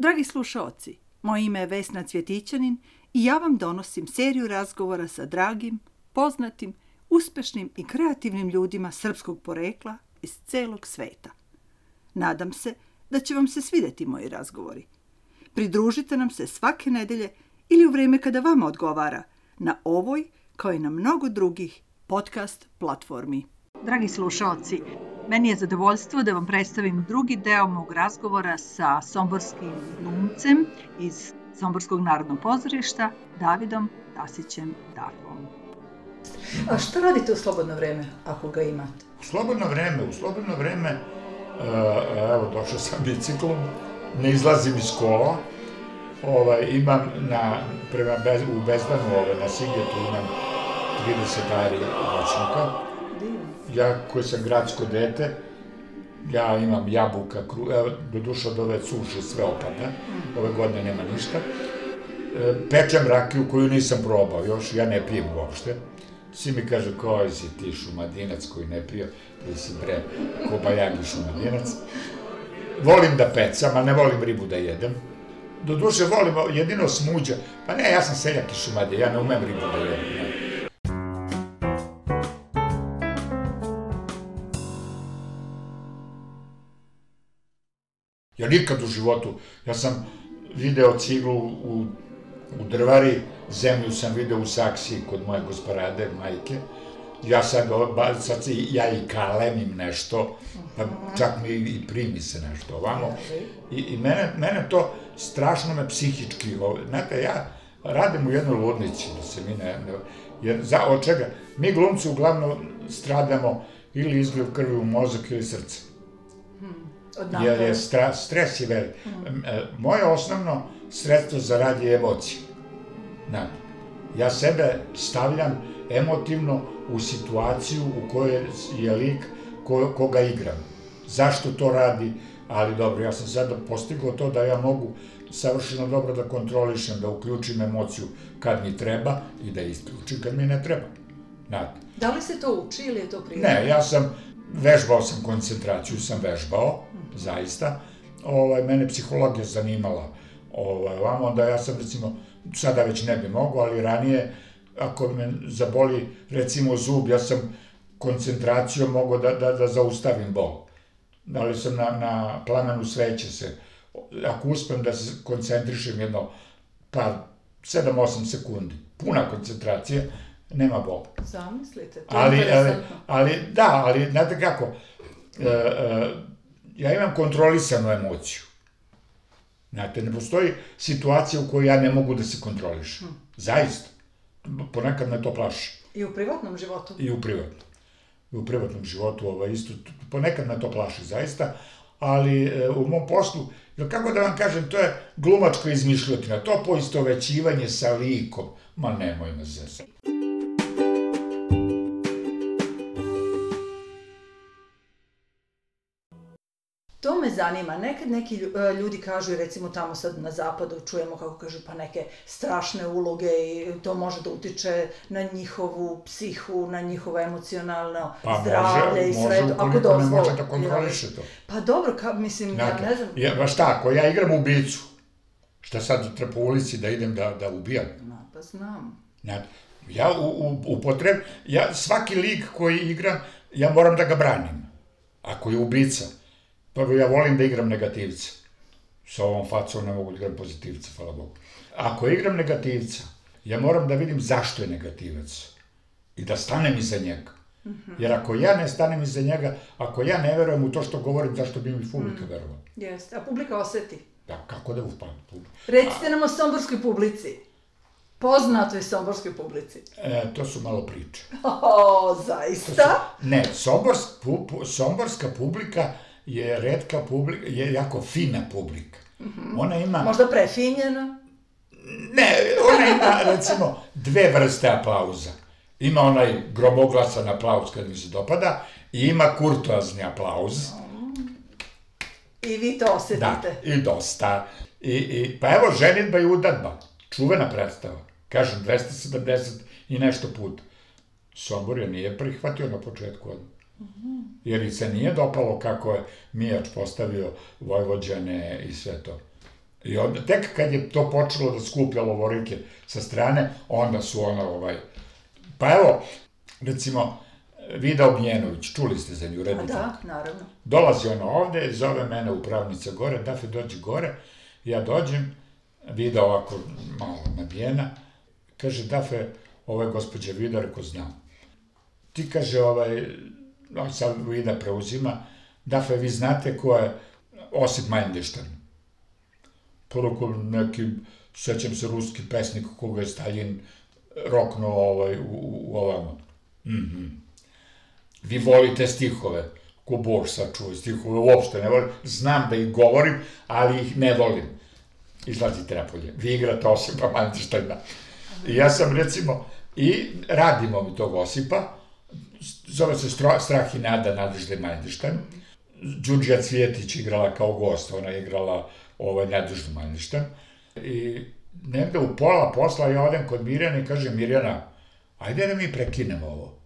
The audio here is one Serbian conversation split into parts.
Dragi slušaoci, moje ime je Vesna Cvjetićanin i ja vam donosim seriju razgovora sa dragim, poznatim, uspešnim i kreativnim ljudima srpskog porekla iz celog sveta. Nadam se da će vam se svideti moji razgovori. Pridružite nam se svake nedelje ili u vreme kada vama odgovara na ovoj, kao i na mnogo drugih podcast platformi. Dragi slušalci, meni je zadovoljstvo da vam predstavim drugi deo mog razgovora sa somborskim glumcem iz Somborskog narodnog pozorišta, Davidom Tasićem Darvom. A šta radite u slobodno vreme, ako ga imate? U slobodno vreme, u slobodno vreme, uh, evo, došao sam biciklom, ne izlazim iz kola, ovaj, imam na, prema bez, u Bezdanu, ovaj, na Sigetu imam 30 ari voćnika, ja koji sam gradsko dete, ja imam jabuka, kru, evo, do duša od ove suše sve opada, ove godine nema ništa. E, pečem rakiju koju nisam probao još, ja ne pijem uopšte. Svi mi kažu, koji si ti šumadinac koji ne pio, ti si bre, kobajagi šumadinac. Volim da pecam, ali ne volim ribu da jedem. Do duše volim jedino smuđa. Pa ne, ja sam seljak iz šumadje, ja ne umem ribu da jedem. Nikad u životu, ja sam video ciglu u, u drvari, zemlju sam video u saksiji kod moje gospodarade, majke. Ja sad, sad ja i kalemim nešto, pa čak mi i primi se nešto ovamo. I, i mene, mene to strašno me psihički, znate, ja radim u jednoj ludnici, da se mi ne, ne jer za, od čega? Mi glumci uglavnom stradamo ili izgled krvi u mozak ili srce. Od jer je stra, stres je velik. Mm. Moje osnovno sredstvo za rad je emocija. Na, ja sebe stavljam emotivno u situaciju u kojoj je lik ko, koga igram. Zašto to radi? Ali dobro, ja sam sada postigao to da ja mogu savršeno dobro da kontrolišem, da uključim emociju kad mi treba i da isključim kad mi ne treba. Znate. Da li se to uči ili je to prirodno? Ne, ja sam, vežbao sam koncentraciju, sam vežbao, zaista. Ovaj, mene psihologija zanimala ovaj, vam, onda ja sam recimo, sada već ne bi mogo, ali ranije, ako me zaboli recimo zub, ja sam koncentracijom mogao da, da, da zaustavim bol. Da li sam na, na plamenu sveće se, ako uspem da se koncentrišem jedno, pa 7-8 sekundi, puna koncentracija, nema bola. Zamislite, to ali, je ali, ali, da, ali, znate kako, e, e, ja imam kontrolisanu emociju. Znate, ne postoji situacija u kojoj ja ne mogu da se kontrolišem. Hmm. Zaista. Ponekad me to plaši. I u privatnom životu? I u privatnom. I u privatnom životu, ovaj, isto, ponekad me to plaši, zaista, ali e, u mom poslu, jer kako da vam kažem, to je glumačko izmišljotina, to poistovećivanje sa likom, ma nemoj me zezati. To me zanima. Nekad neki e, ljudi kažu, recimo tamo sad na zapadu čujemo kako kažu pa neke strašne uloge i to može da utiče na njihovu psihu, na njihovo emocionalno pa zdravlje može, i sve to. Ako dozvoli. ne može da kontroliše to. Pa dobro, ka, mislim, Znate, ja ne znam. Ja, ba šta, ako ja igram ubicu, šta sad treba po ulici da idem da, da ubijam? Ma, pa znam. Znate, ja u, u, upotreb, ja svaki lik koji igram, ja moram da ga branim. Ako je ubica, Prvo, ja volim da igram negativca. Sa ovom facom ne mogu da igram pozitivca, hvala Bogu. Ako igram negativca, ja moram da vidim zašto je negativac. I da stanem iza njega. Jer ako ja ne stanem iza njega, ako ja ne verujem u to što govorim, zašto bi mi publika mm. verovala? Jeste, a publika oseti. Da, kako da upadne publika? Recite a... nam o somborskoj publici. Poznatoj somborskoj publici. E, to su malo priče. O, zaista? Su, ne, somborsk, pu, pu, somborska publika je redka publika, je jako fina publika. Mm -hmm. Ona ima... Možda prefinjena? Ne, ona ima, recimo, dve vrste aplauza. Ima onaj gromoglasan aplauz kad mi se dopada i ima kurtoazni aplauz. I vi to osetite. Da, i dosta. I, i, pa evo, ženitba i udadba. Čuvena predstava. Kažem, 270 i nešto puta. Sombor je nije prihvatio na početku odmah. Jer i se nije dopalo kako je Mijač postavio Vojvođane i sve to. I onda, tek kad je to počelo da skuplja lovorike sa strane, onda su ono, ovaj... Pa evo, recimo, Vida Ognjenović, čuli ste za nju, reditelj. da, naravno. Dolazi ona ovde, zove mene upravnica gore, Dafe dođi gore, ja dođem, Vida ovako malo nabijena, kaže Dafe, ovo je gospođa Vida, reko znam. Ti kaže, ovaj, no, sad Vida preuzima, Dafe, vi znate ko je Osip Majndeštan? Poroko neki, sećam se, ruski pesnik koga je Stalin roknuo ovaj, u, u, u ovamo. Mhm. Vi volite stihove, ko Bož sačuva stihove, uopšte ne volim, znam da ih govorim, ali ih ne volim. Izlazi trepolje, vi igrate Osipa Mančeštajna. I ja sam recimo, i radimo mi tog Osipa, zove se Strah i nada Nadežde Manještajn. Đurđija Cvjetić igrala kao gost, ona je igrala ovaj, Nadeždu Manještajn. I negde u pola posla ja odem kod Mirjana i kažem, Mirjana, ajde da mi prekinemo ovo.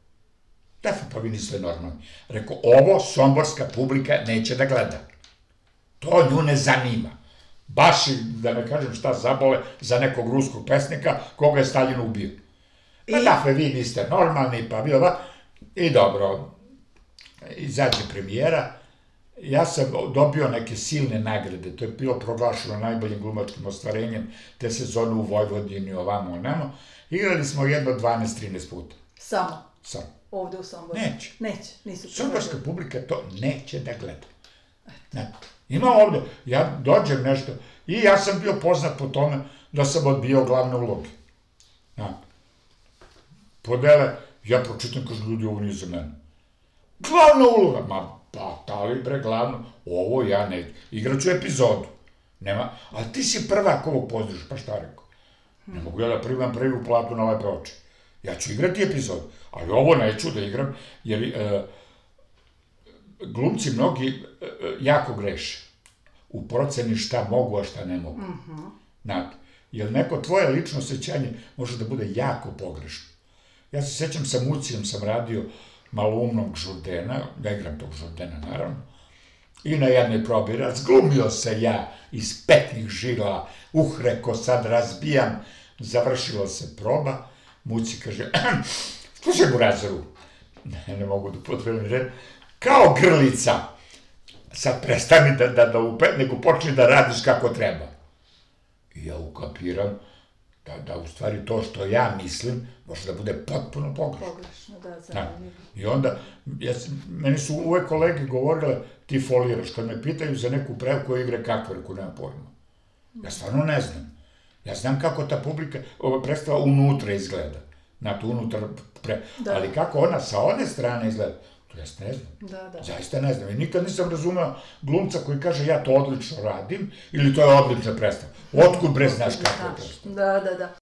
Da, pa vi niste normalni. Rekao, ovo somborska publika neće da gleda. To nju ne zanima. Baš, da ne kažem šta zabole, za nekog ruskog pesnika koga je Stalin ubio. Pa I- da, pa vi niste normalni, pa bilo ba. I dobro, izađe premijera, ja sam dobio neke silne nagrade, to je bilo proglašeno najboljim glumačkim ostvarenjem te sezone u Vojvodini, ovamo, onamo. Igrali smo jedno 12-13 puta. Samo. Sam. Ovde u Somboru. Neće. Neće, nisu Somborska publika to neće da gleda. Ne. Ima ovde, ja dođem nešto, i ja sam bio poznat po tome da sam odbio glavne uloge. Ja. Podele, ja pročitam, kažu ljudi, ovo nije za mene. Glavna uloga, ma pa, da li bre glavno, ovo ja ne, igraću epizodu. Nema, ali ti si prvak ovog pozdraša, pa šta rekao? Ne mogu ja da primam prvi platu na lepe oči. Ja ću igrati epizod, ali ovo neću da igram, jer e, glumci mnogi e, e, jako greše u proceni šta mogu, a šta ne mogu. Mm -hmm. Znate, jer neko tvoje lično osjećanje može da bude jako pogrešno. Ja se sećam sa Mucijom sam radio maloumnog žurdena, da igram tog žurdena naravno, i na jednoj probi razglumio se ja iz petnih žila, uh, reko, sad razbijam, završila se proba, Muci kaže, slušaj Burazeru, ne, ne mogu da potrebim red, kao grlica, sad prestani da, da, da upe, nego počni da radiš kako treba. I ja ukapiram da, da u stvari to što ja mislim može da bude potpuno pogrešno. Pogrešno, da, Da. zanimljivo. I onda, ja, meni su uvek kolege govorile, ti foliraš, kad me pitaju za neku prevku igre kakve, reku, nema pojma. Ja stvarno ne znam. Ja znam kako ta publika, ova predstava unutra izgleda. Znate, unutra, pre, Da. ali kako ona sa one strane izgleda, ja ne znam. Da, da. Zaista ne znam. I nikad nisam razumeo glumca koji kaže ja to odlično radim ili to je odlična predstava. Otkud bre znaš kako je predstava? Da, da, da.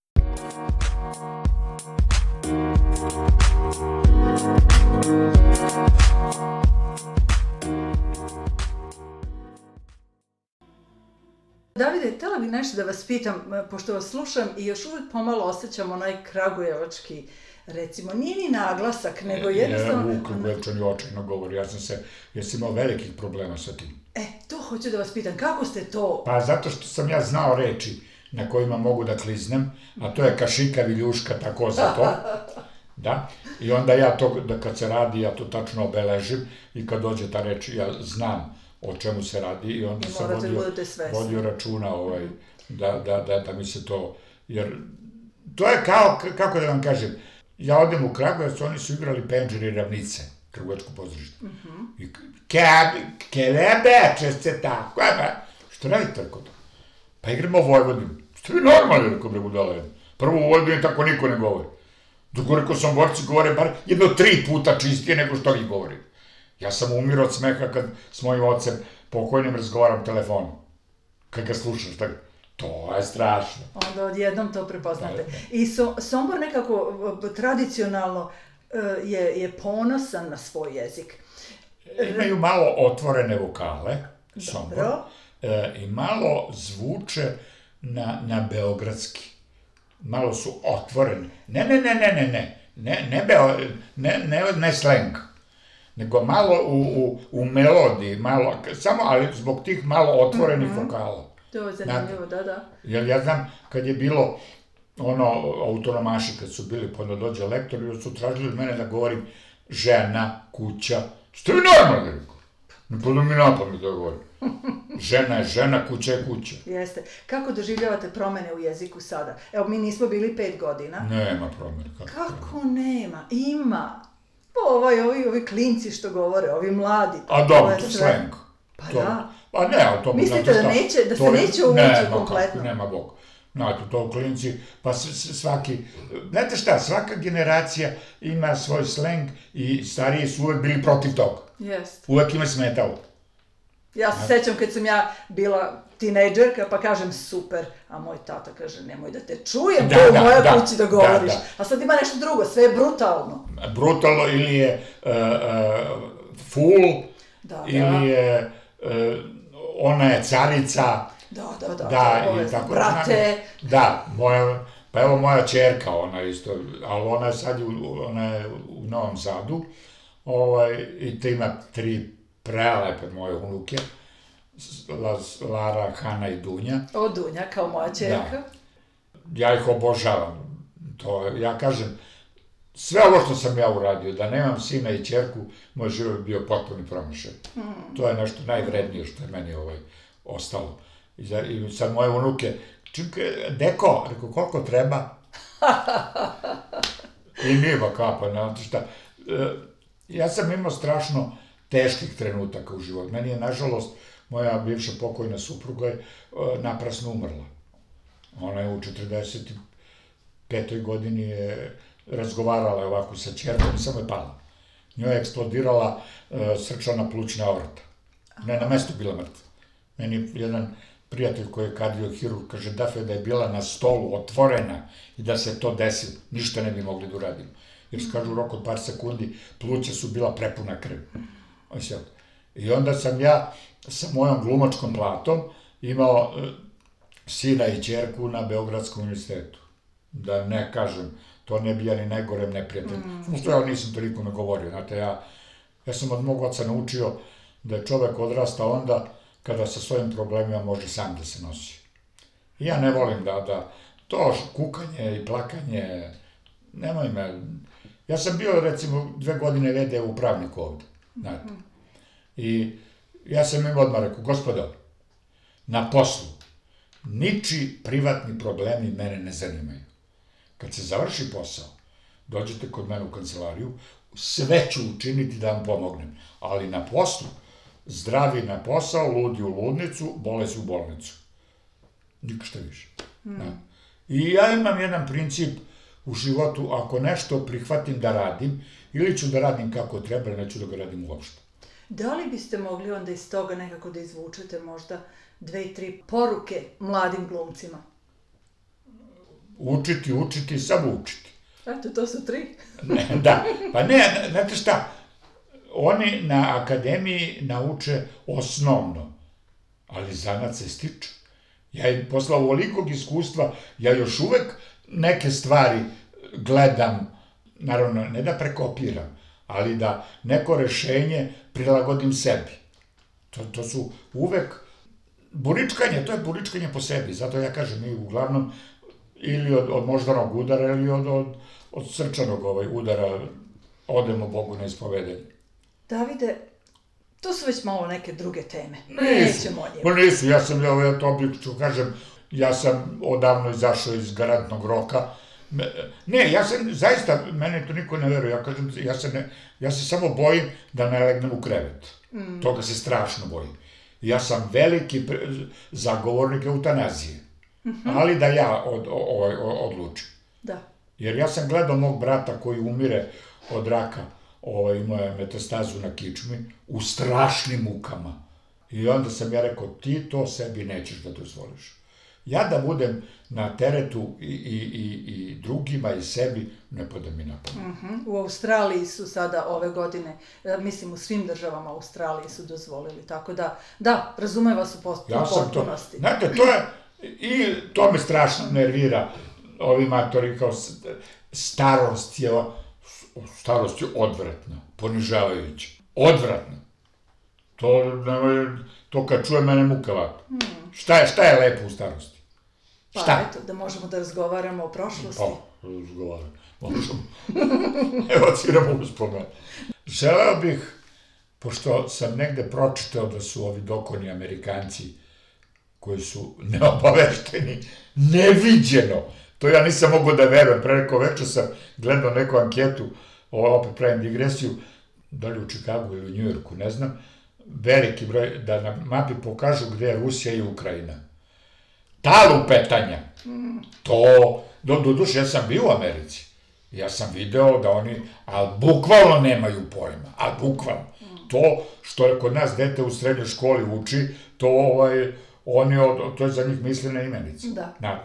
Davide, htjela bih nešto da vas pitam, e, pošto vas slušam i još uvijek pomalo osjećam onaj kragujevački, recimo, nije ni naglasak, nego jednostavno... Je, Vuk Večani očajno govori, ja sam se, ja sam imao velikih problema sa tim. E, to hoću da vas pitam, kako ste to... Pa zato što sam ja znao reči na kojima mogu da kliznem, a to je kašika, viljuška, tako za to. Da, i onda ja to, da kad se radi, ja to tačno obeležim i kad dođe ta reč, ja znam o čemu se radi i onda sam morate da vodio, vodio računa ovaj, da, da, da, da mi se to, jer to je kao, kako da vam kažem, ja odem u Kragujevac, oni su igrali Penđer i Ravnice, Kragujevačko pozorište. I k- ke, kelebe, česte tako, ebe, što radite tako to? Pa igramo Vojvodinu. Ste vi normalni, rekao bre budala jedna. Prvo u Vojvodini tako niko ne govori. Dok rekao sam borci govore bar jedno tri puta čistije nego što vi govorite. Ja sam umirao od smeha kad s mojim ocem pokojnim razgovaram telefonom. Kad ga slušaš, tako, to je strašno. Onda odjednom to prepoznate. Da, da. I so, Sombor nekako e, tradicionalno e, je, je ponosan na svoj jezik. Imaju malo otvorene vokale, Sombor, Dobro. e, i malo zvuče na, na beogradski. Malo su otvoreni. Ne, ne, ne, ne, ne, ne. Ne, ne, beo, ne, ne, ne slang. Nego malo u, u, u melodiji, malo, samo, ali zbog tih malo otvorenih vokala. To je zanimljivo, da, da. Jer ja znam, kad je bilo ono, autonomaši, kad su bili, pa onda dođe lektor, i su tražili od mene da govorim žena, kuća. Ste vi normalni, rekao? Ne pada mi na pamet da govorim. Žena je žena, kuća je kuća. Jeste. Kako doživljavate promene u jeziku sada? Evo, mi nismo bili pet godina. Nema promjene. Kako, Kako nema? Ima. Pa ovaj, ovi, ovi klinci što govore, ovi mladi. A dobro, to slang. Pa to, da. Pa ne, ali to... Mislite da neće- da se to neće nema kompletno? Nema Bog. Znate, to klinci, pa svaki, znate šta, svaka generacija ima svoj slang i stariji su uvek bili protiv toga. Jest. Uvek ima smetalo. Ja se sećam kad sam ja bila tinejdžerka, pa kažem super, a moj tata kaže nemoj da te čujem Da, da, u da, da, kući da da, govoriš. da. A sad ima nešto drugo, sve je brutalno. Brutalno ili je uh, uh, full, Da, da. ili je uh, ona je carica, Da, da, da. da, i tako brate. Da, moja, pa evo moja čerka, ona isto, ali ona je sad, u, ona je u Novom Sadu, ovaj, i te ima tri prelepe moje unuke, Lara, Hana i Dunja. O, Dunja, kao moja čerka. Ja ih obožavam. To, ja kažem, sve ovo što sam ja uradio, da nemam sina i čerku, moj život bi bio potpuni promašaj. To je nešto najvrednije što je meni ovaj, ostalo. I, za, I sad moje unuke, ke- deko, rekao, koliko treba? I nima kapa, znate šta. E, ja sam imao strašno teških trenutaka u životu. Meni je, nažalost, moja bivša pokojna supruga je e, naprasno umrla. Ona je u 45. godini je razgovarala ovako sa čerkom i samo je pala. Njoj je eksplodirala uh, srčana plućna aorta. Ne, na mestu bila mrtva. Meni jedan prijatelj koji je kardiohirurg kaže Dafe da je bila na stolu otvorena i da se to desi, ništa ne bi mogli da uradimo. Jer kažu u roku od par sekundi pluća su bila prepuna krvi. I onda sam ja sa mojom glumačkom platom imao e, sina i čerku na Beogradskom univerzitetu. Da ne kažem, to ne bi ja ni najgorem neprijatelj. Mm. Samo što ja nisam to nikome govorio. Znate, ja, ja sam od mog oca naučio da je čovek odrasta onda kada sa svojim problemima može sam da se nosi. I ja ne volim da, da to kukanje i plakanje, nemoj me. Ja sam bio, recimo, dve godine vede u pravniku ovde, znate. I ja sam im odmah rekao, gospodo, na poslu, niči privatni problemi mene ne zanimaju. Kad se završi posao, dođete kod mene u kancelariju, sve ću učiniti da vam pomognem, ali na poslu, zdravi na posao, ludi u ludnicu, bolesi u bolnicu. Nikšta više. Da. I ja imam jedan princip u životu, ako nešto prihvatim da radim, ili ću da radim kako treba, ili neću da ga radim uopšte. Da li biste mogli onda iz toga nekako da izvučete možda dve i tri poruke mladim glumcima? Učiti, učiti, samo učiti. Eto, to su tri. Ne, da, pa ne, znate šta, oni na akademiji nauče osnovno, ali zanat se stiče. Ja im posle ovolikog iskustva, ja još uvek neke stvari gledam, naravno, ne da prekopiram, ali da neko rešenje prilagodim sebi. To, to su uvek buričkanje, to je buričkanje po sebi, zato ja kažem, mi uglavnom ili od, od moždanog udara ili od, od, od srčanog ovaj udara odemo Bogu na ispovedanje. Davide, to su već malo neke druge teme. Nisu, Nećemo o njima. Ma nisu, ja sam, ja, ja to oblično kažem, ja sam odavno izašao iz garantnog roka. Ne, ja sam, zaista, mene to niko ne veruje, ja kažem, ja se, ne, ja se samo bojim da ne legnem u krevet. Mm. Toga se strašno bojim. Ja sam veliki zagovornik eutanazije, mm. Ali da ja od, o, o, o, odlučim. Da. Jer ja sam gledao mog brata koji umire od raka, ovaj, imao je metastazu na kičmi, u strašnim mukama. I onda sam ja rekao, ti to sebi nećeš da dozvoliš. Ja da budem na teretu i, i, i, i drugima i sebi, ne pada mi na pamet. Mhm. U Australiji su sada ove godine, e, mislim u svim državama Australiji su dozvolili, tako da, da, razume vas u post- Ja sam to, znate, to je, i to me strašno nervira, ovi matori kao starost je, starost je odvratna, ponižavajuća, odvratna. To, nemoj, to kad čuje mene muka vata. Šta je, šta je lepo u starosti? Pa Šta? eto, da možemo da razgovaramo o prošlosti. Pa, razgovaram. Možemo. Evociramo uspomenu. Želeo bih, pošto sam negde pročitao da su ovi dokoni Amerikanci, koji su neobavešteni, neviđeno, to ja nisam mogao da verujem, pre neko večer sam gledao neku anketu, opet pravim digresiju, da li u Čikagu ili u Njujorku, ne znam, veliki broj, da na mapi pokažu gde je Rusija i Ukrajina. Ta lupetanja, to, do, do duše, ja sam bio u Americi, ja sam video da oni, ali bukvalno nemaju pojma, a bukvalno. To što je kod nas dete u srednjoj školi uči, to ovaj, oni, od, to je za njih mislena imenica. Da. Na,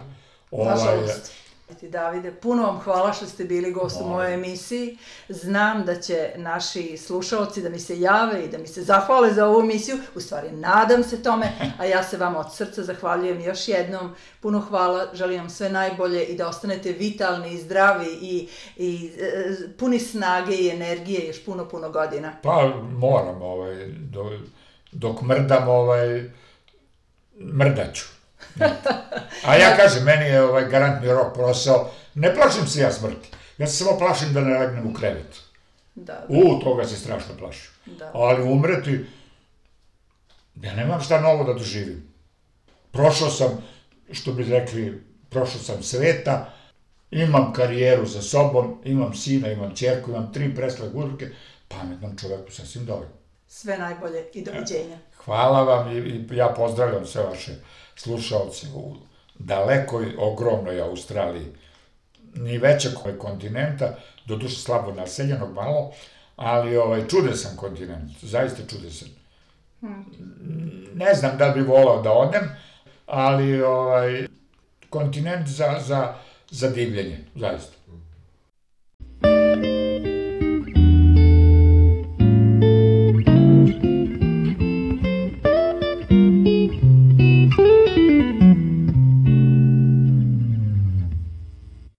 Ovaj, Nažalost. Ti Davide, puno vam hvala što ste bili gost u mojoj emisiji. Znam da će naši slušalci da mi se jave i da mi se zahvale za ovu emisiju. U stvari, nadam se tome, a ja se vam od srca zahvaljujem još jednom. Puno hvala, želim vam sve najbolje i da ostanete vitalni i zdravi i, i e, puni snage i energije još puno, puno godina. Pa moram, ovaj, do, dok mrdam, ovaj, mrdaću. A ja kažem, meni je ovaj garantni rok prosao, ne plašim se ja smrti. Ja se samo plašim da ne legnem u krevet. Da, da. U, toga se strašno plašim. Da. Ali umreti, ja nemam šta novo da doživim. Prošao sam, što bi rekli, prošao sam sveta, imam karijeru za sobom, imam sina, imam čerku, imam tri presle gurke, pametnom čoveku sasvim dovoljno. Sve najbolje i doviđenja. Hvala vam i, i ja pozdravljam sve vaše slušalce u dalekoj, ogromnoj Australiji. Ni većeg kontinenta, do duše slabo naseljenog malo, ali ovaj, čudesan kontinent, zaista čudesan. Ne znam da bi volao da odem, ali ovaj, kontinent za, za, za divljenje, zaista.